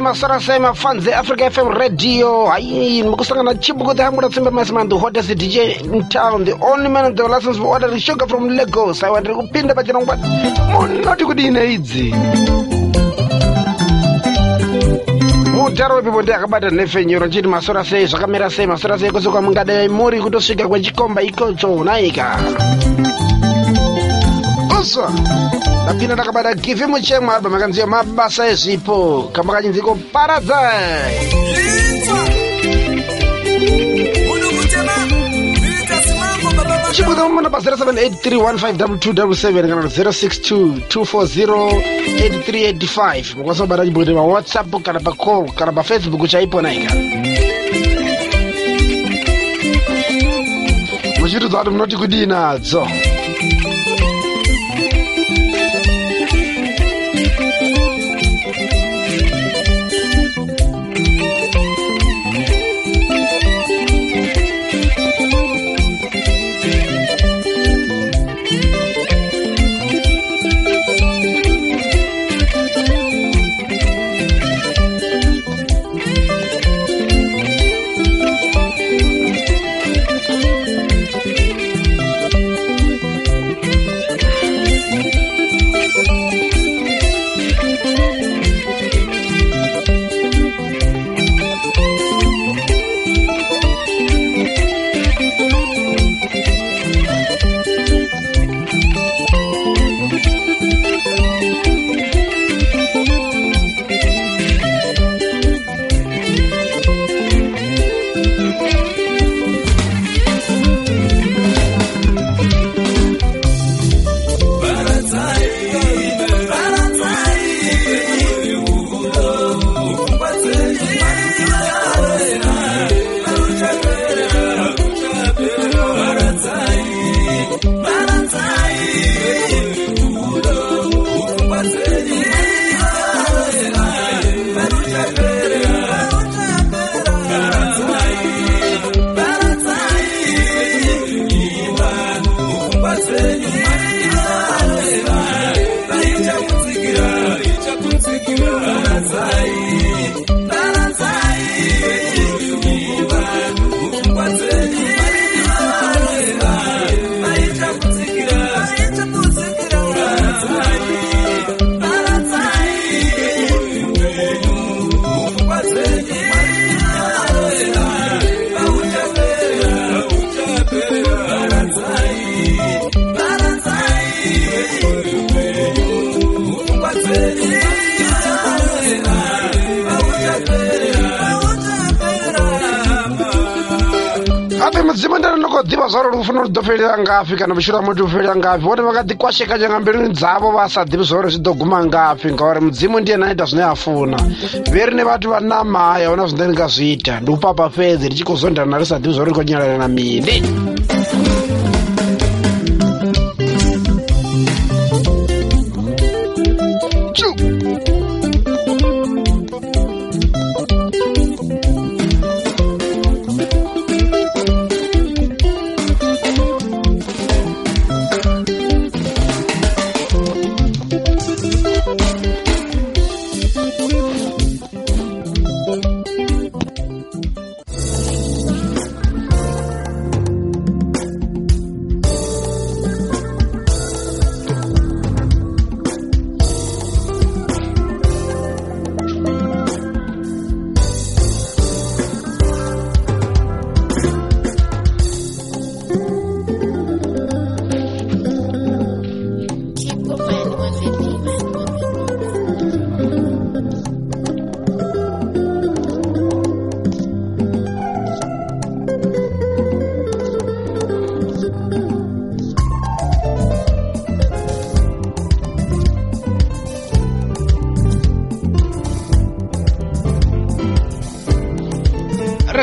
masora sei mafans eafrica fm radio. Hayi mukusangana chibuku the hamura tsimbe maisman the hottest dj in town the only man the license for ordering sugar from lagos. Aiwa ndiri kupinda pachirongwa munoti kudine idzi mutaro wepipo ndi akabata nhefenyuro nchiti masora sei zvakamira sei. Masora sei kwese kwamungadai muri kutosvika kwechikomba ikocho naika uswa ndapinda ndakabata givi muchemwa album akanziwa mabasa ezvipo kamba kachinziko paradzai chibukamona pa 0783152277 kana 0622408385 mukwanisa kubata chibukete pa whatsapp kana pa call kana pa facebook chaipo naika muchitidzwa kuti munoti kudii nadzo ape mudzimu ndiri ndinokodziva zvaro uri kufanira kudzoferera ngapi kana mushura muti uferera ngapi voti vakatikwasheka changa mberi dzavo vasadzivi zvaro zvidoguma ngapi ngauri mudzimu ndiye naita zvine afuna veri nevati vanamhaya ona zvine ringazviita ndiupapa fedzi richikozondana risadzivi zvaro rikonyarara na mindi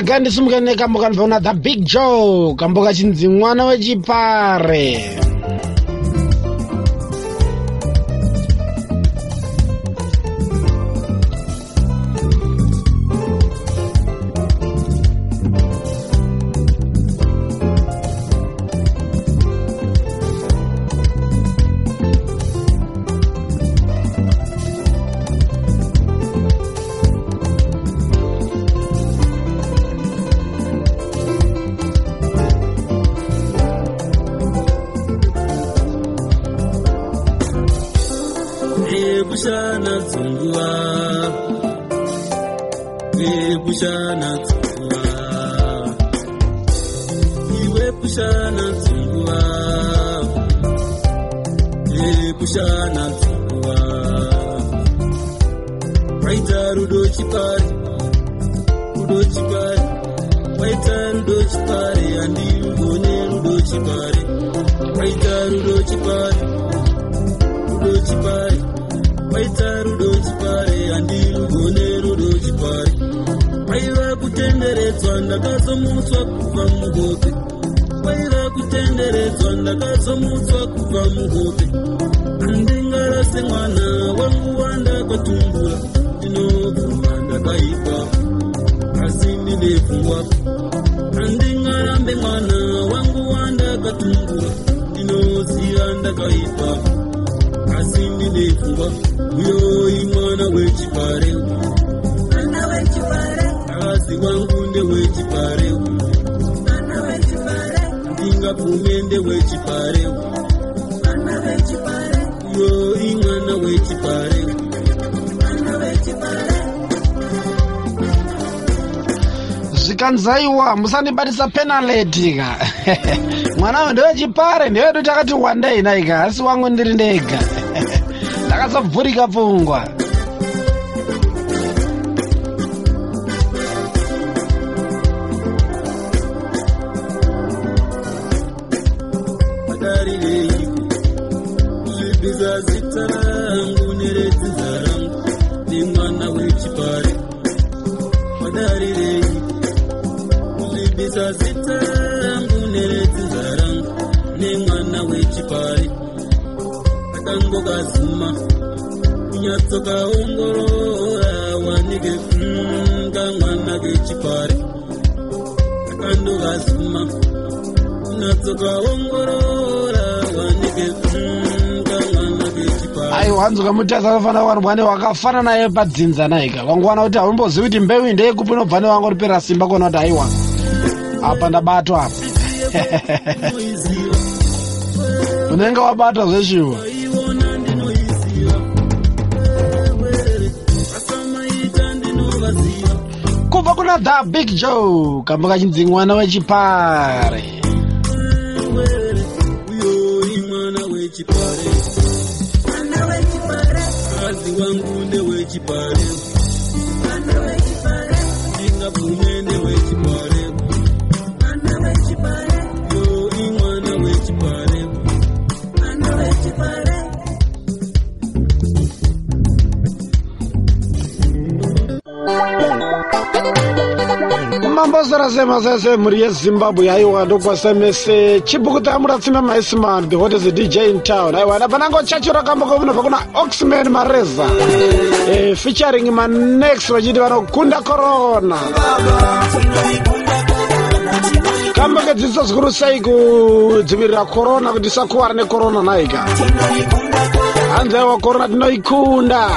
rega ndisimuke nekambo kandifauna the big joe kambo kachinzi mwana wechipare kushana dzunguva iwe kushana dzunguva kushana dzunguva waita rudo chipari rudo chipari. Waita rudo chipari handigone rudo chipari. Waita rudo chipari rudo chipari. Waita rudo chipari waiva kutenderedzwa ndakazomutswa kubva muhope. Waiva kutenderedzwa ndakazomutswa kubva muhope. Handingarase mwana wangu wandakatumbura ndinobvuma ndakaipa asi ndine pfungwa. Handingarambe mwana wangu wandakatumbura ndinoziva ndakaipa asi ndine pfungwa. Uyoi mwana wechipare akazi wangu ndewechipare ndingapfume ndewechipare uyoi mwana wechipare zvikanzaiwa musandibatisa penaleti ka. Mwana we ndewechipare ndewedu takati wandei naika asi wangu ndiri ndega. Ndakazobvurika pfungwa tarire ulibisa sita yangu neretizarang ne mwana wechipare akangoka zuma kunyatsoka ongorora wanike kechipare akandoka zuma kunyatsoka ongorora ai wanzuka mutasa anofanira kuwanirwa ne wakafana naye padzinza naika kwanguwana kuti haumbozivi kuti mbeu ndeyekupi unobva newangoripera simba kuona kuti aiwa apa ndabatwa. Apa unenge wabatwa ndinovaziva kubva kuna the big joe kamba kachinzi mwana wechipare. Uyoi mwana wechipare kazi wangu ndewechipare mambozora semasese mhuri yezimbabwe aiwa ndokwasemese chibukuta muratsime maisman the hottest dj in town. Aiwa dapanango chacho rakamboka unobva kuna oxman mareza. Eh, featuring manex vachiti vanokunda corona. Kamboke dzidziso zvikuru sei kudzivirira corona kuti isakuwara necorona naika hanzi aiwa corona tinoikunda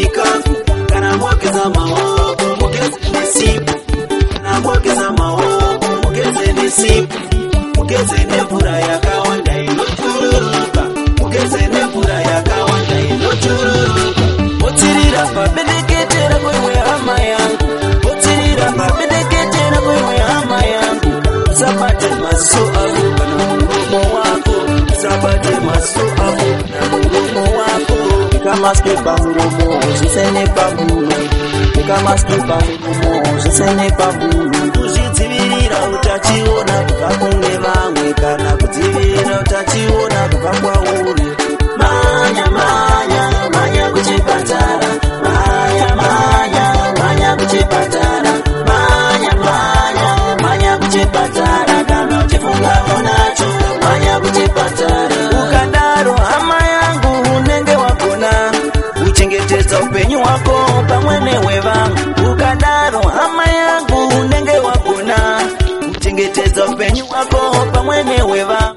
chikafu kana mogeza maoko mugeze nesipo kana mogeza maoko mugeze nesipo mugeze nemvura yakawanda inochururuka mugeze nemvura yakawanda inochururuka otsirira pabendekete rako imwe hama yangu otsirira pabendekete rako imwe hama yangu usabate maziso ako kana muromo wako usabate maziso ako ikamaske pamuromo zvisene pamuno ikamaske pamuromo zvisene pamuno kuzvidzivirira utachiona kubva kune vamwe kana kudzivirira utachiona kubva kwauri hwako pamwe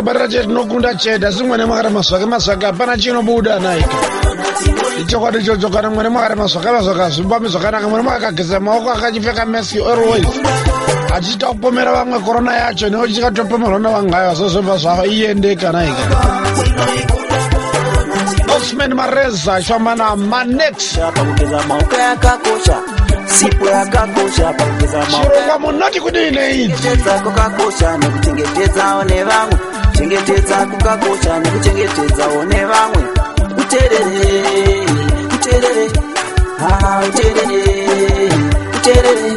tikabarira chete tinokunda chete asi mwene mwakati mazwake mazwake hapana chinobuda naika ichokwadi chocho kana mwene mwakati mazwake mazwake hazvimbami zvakanaka. Mwene mwakageza maoko akachipfeka mask always achiita kupomera vamwe korona yacho newo chikatopomerwa navangayo azozobva zvava iyendeka naika osman mareza achifamba namanex sipo yakakosha pakugeza maoko chirongwa munoti kudii neidzi kuchengetedza kwakakosha nekuchengetedzawo nevamwe kuchengetedza kwakakosha nekuchengetedzawo nevamwe. Uterere uterere ah, uterere uterere.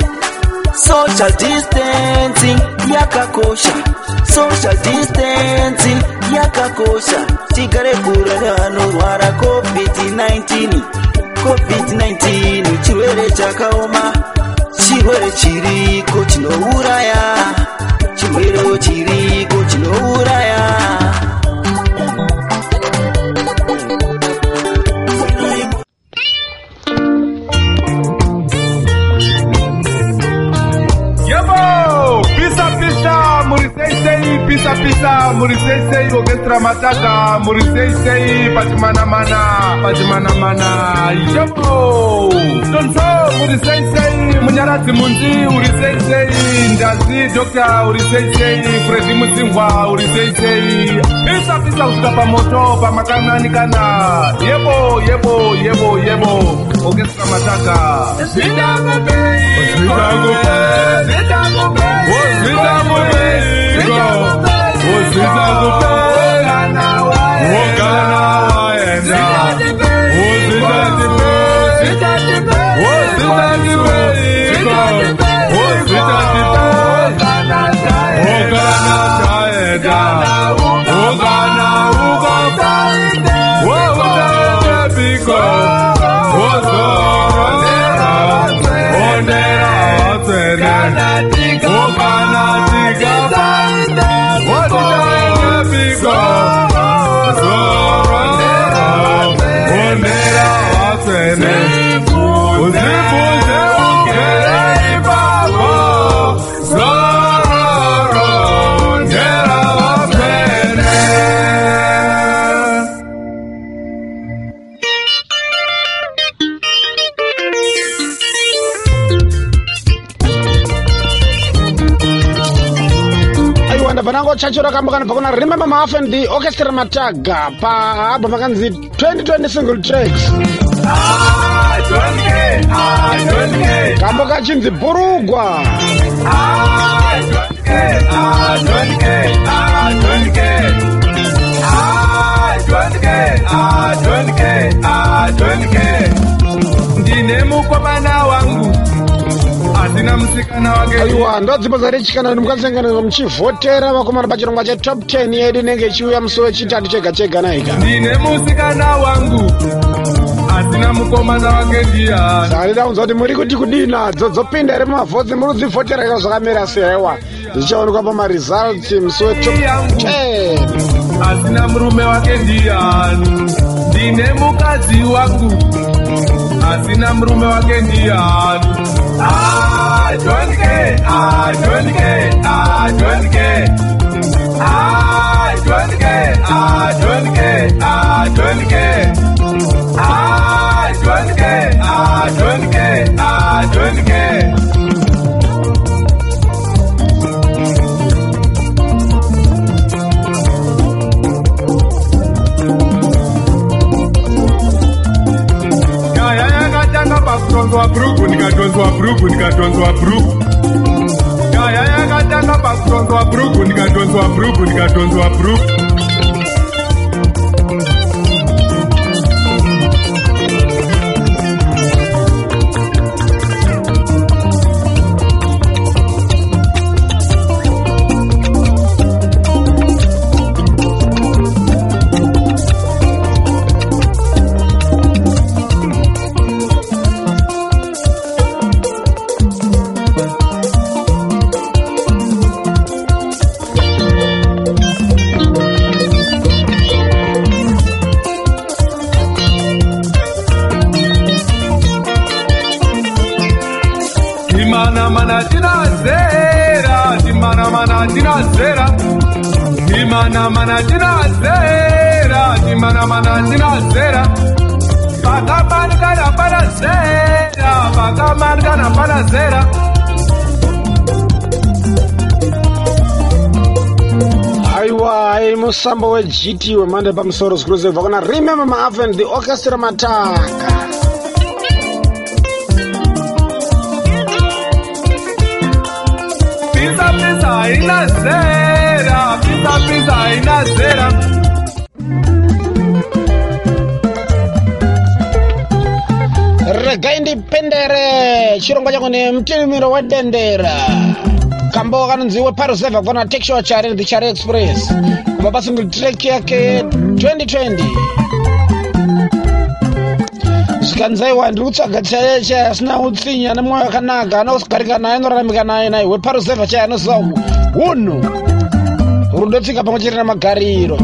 Social distancing yakakosha social distancing yakakosha. Tigare kure nevanorwara covid-19 covid-19 chirwere chakaoma chirwere chiriko chinouraya chirwere chiriko matata muri seisei pachimanamana pachimanamana ichebo tonso muri seisei munyaradzi munzi uri seisei ndazi dokta uri seisei fredi mudzingwa uri seisei isapisa kusvika pamoto pamakananikana yebo yebo yebo yebo. Okesika matata. Zvidamubei zvidamubei zvidamubei zvidamubei ro chacho rakambokana pakona remember mahafu and the orchestra mataga paabha makanzi 2020 single tracks. Kambo kachinzi bhurugwa ndine mukomana asina musikana wake. Aiwa ndodzimbo dzarechikana kuti mukasenganirwa muchivhotera vakomana pachirongwa chetop 10 yedu inenge ichiuya musi wechitatu chega chega naika. Ndine musikana wangu asina mukomana wake ndiyani saka ndida kunzwa kuti muri kuti kudii nadzo dzopinda iri mumavhotsi muri kudzivhotera ika zvakamira sewa zvichaonekwa pamaresults musi wetop 10 asina murume wake ndiyani ndine mukadzi wangu asina murume wake ndiyani Ah, adonke adonke adonke ndikatonzwa bhurugu ndikatonzwa bhurugu Yaya yakatanga pakutonzwa bhurugu ndikatonzwa bhurugu ndikatonzwa bhurugu pakamanikana pana zera pakamanikana pana zera aiwa ai musambo wegt wemhando yepamusoro zvikuru zebva kuna remember maafen the orchestra mataka. Pisa pisa haina zera pisa pisa haina zera regai ndipendere chirongwa changu nemutinimiro wedendera kambo kanonzi weparuseva kona tekshua chari the chari express. Kubva pasingle track yake 2020 zvikanzaiwa ndiri kutsvaga chaiye chai asina utsinyi ane mwoyo wakanaka anogarika naye anoraramika naye naye weparuseva chai anoziva unhu rudotsika pamwe chete namagariro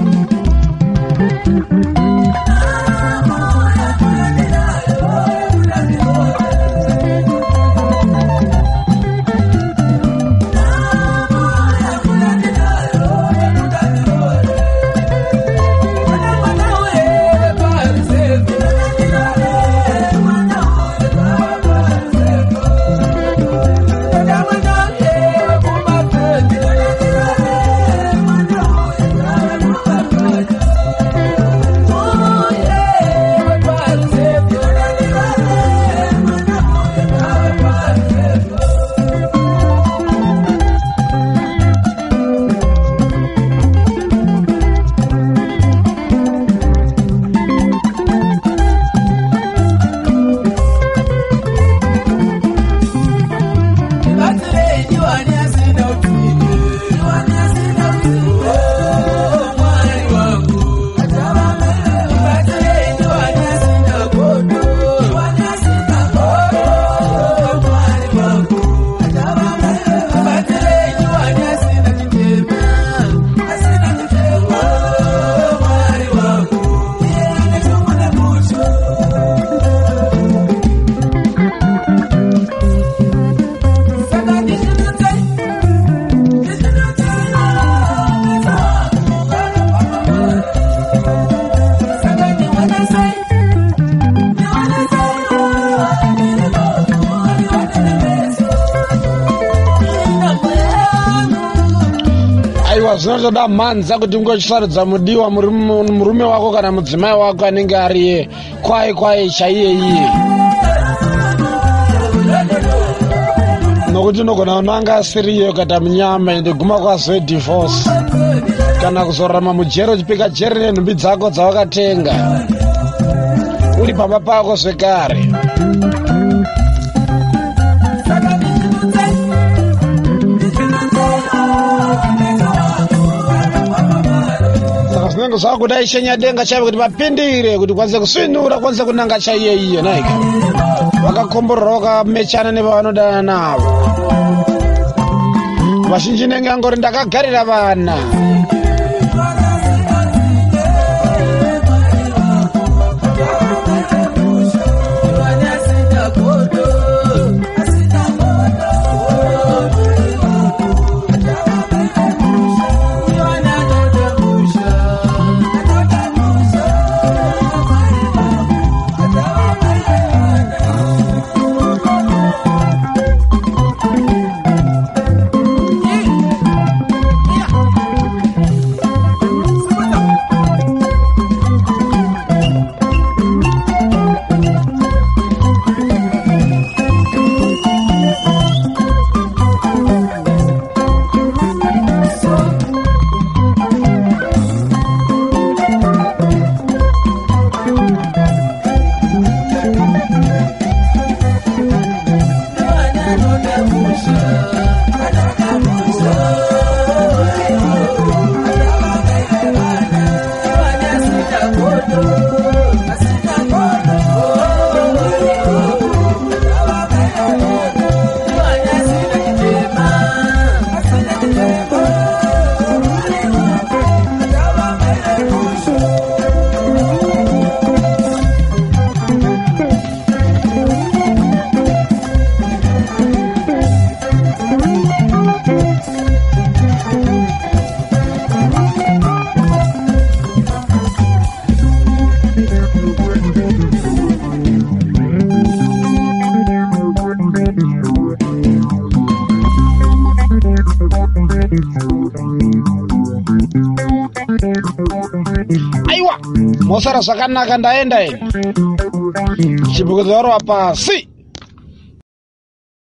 zvinotoda mhanza kuti ungochisarudza mudiwa murume wako kana mudzimai wako anenge ariye. Kwai kwai chaiyeiye nokuti unogona unanga asiriye ukata munyama ende guma kwazoe divorce. Kana kuzorarama mujeri uchipika jeri nenhumbi dzako dzawakatenga. Uri pamba pako zvekare zvinenge zvakudai shenya denga chaivo kuti vapindire kuti kwanise kusvinura kwanise kunanga chaiyeiye naika vakakomborora vakamechana nevavanodana navo. Vazhinji nenge angori ndakagarira vana mosara zvakanaka ndaenda ine chibukudzo warova pasi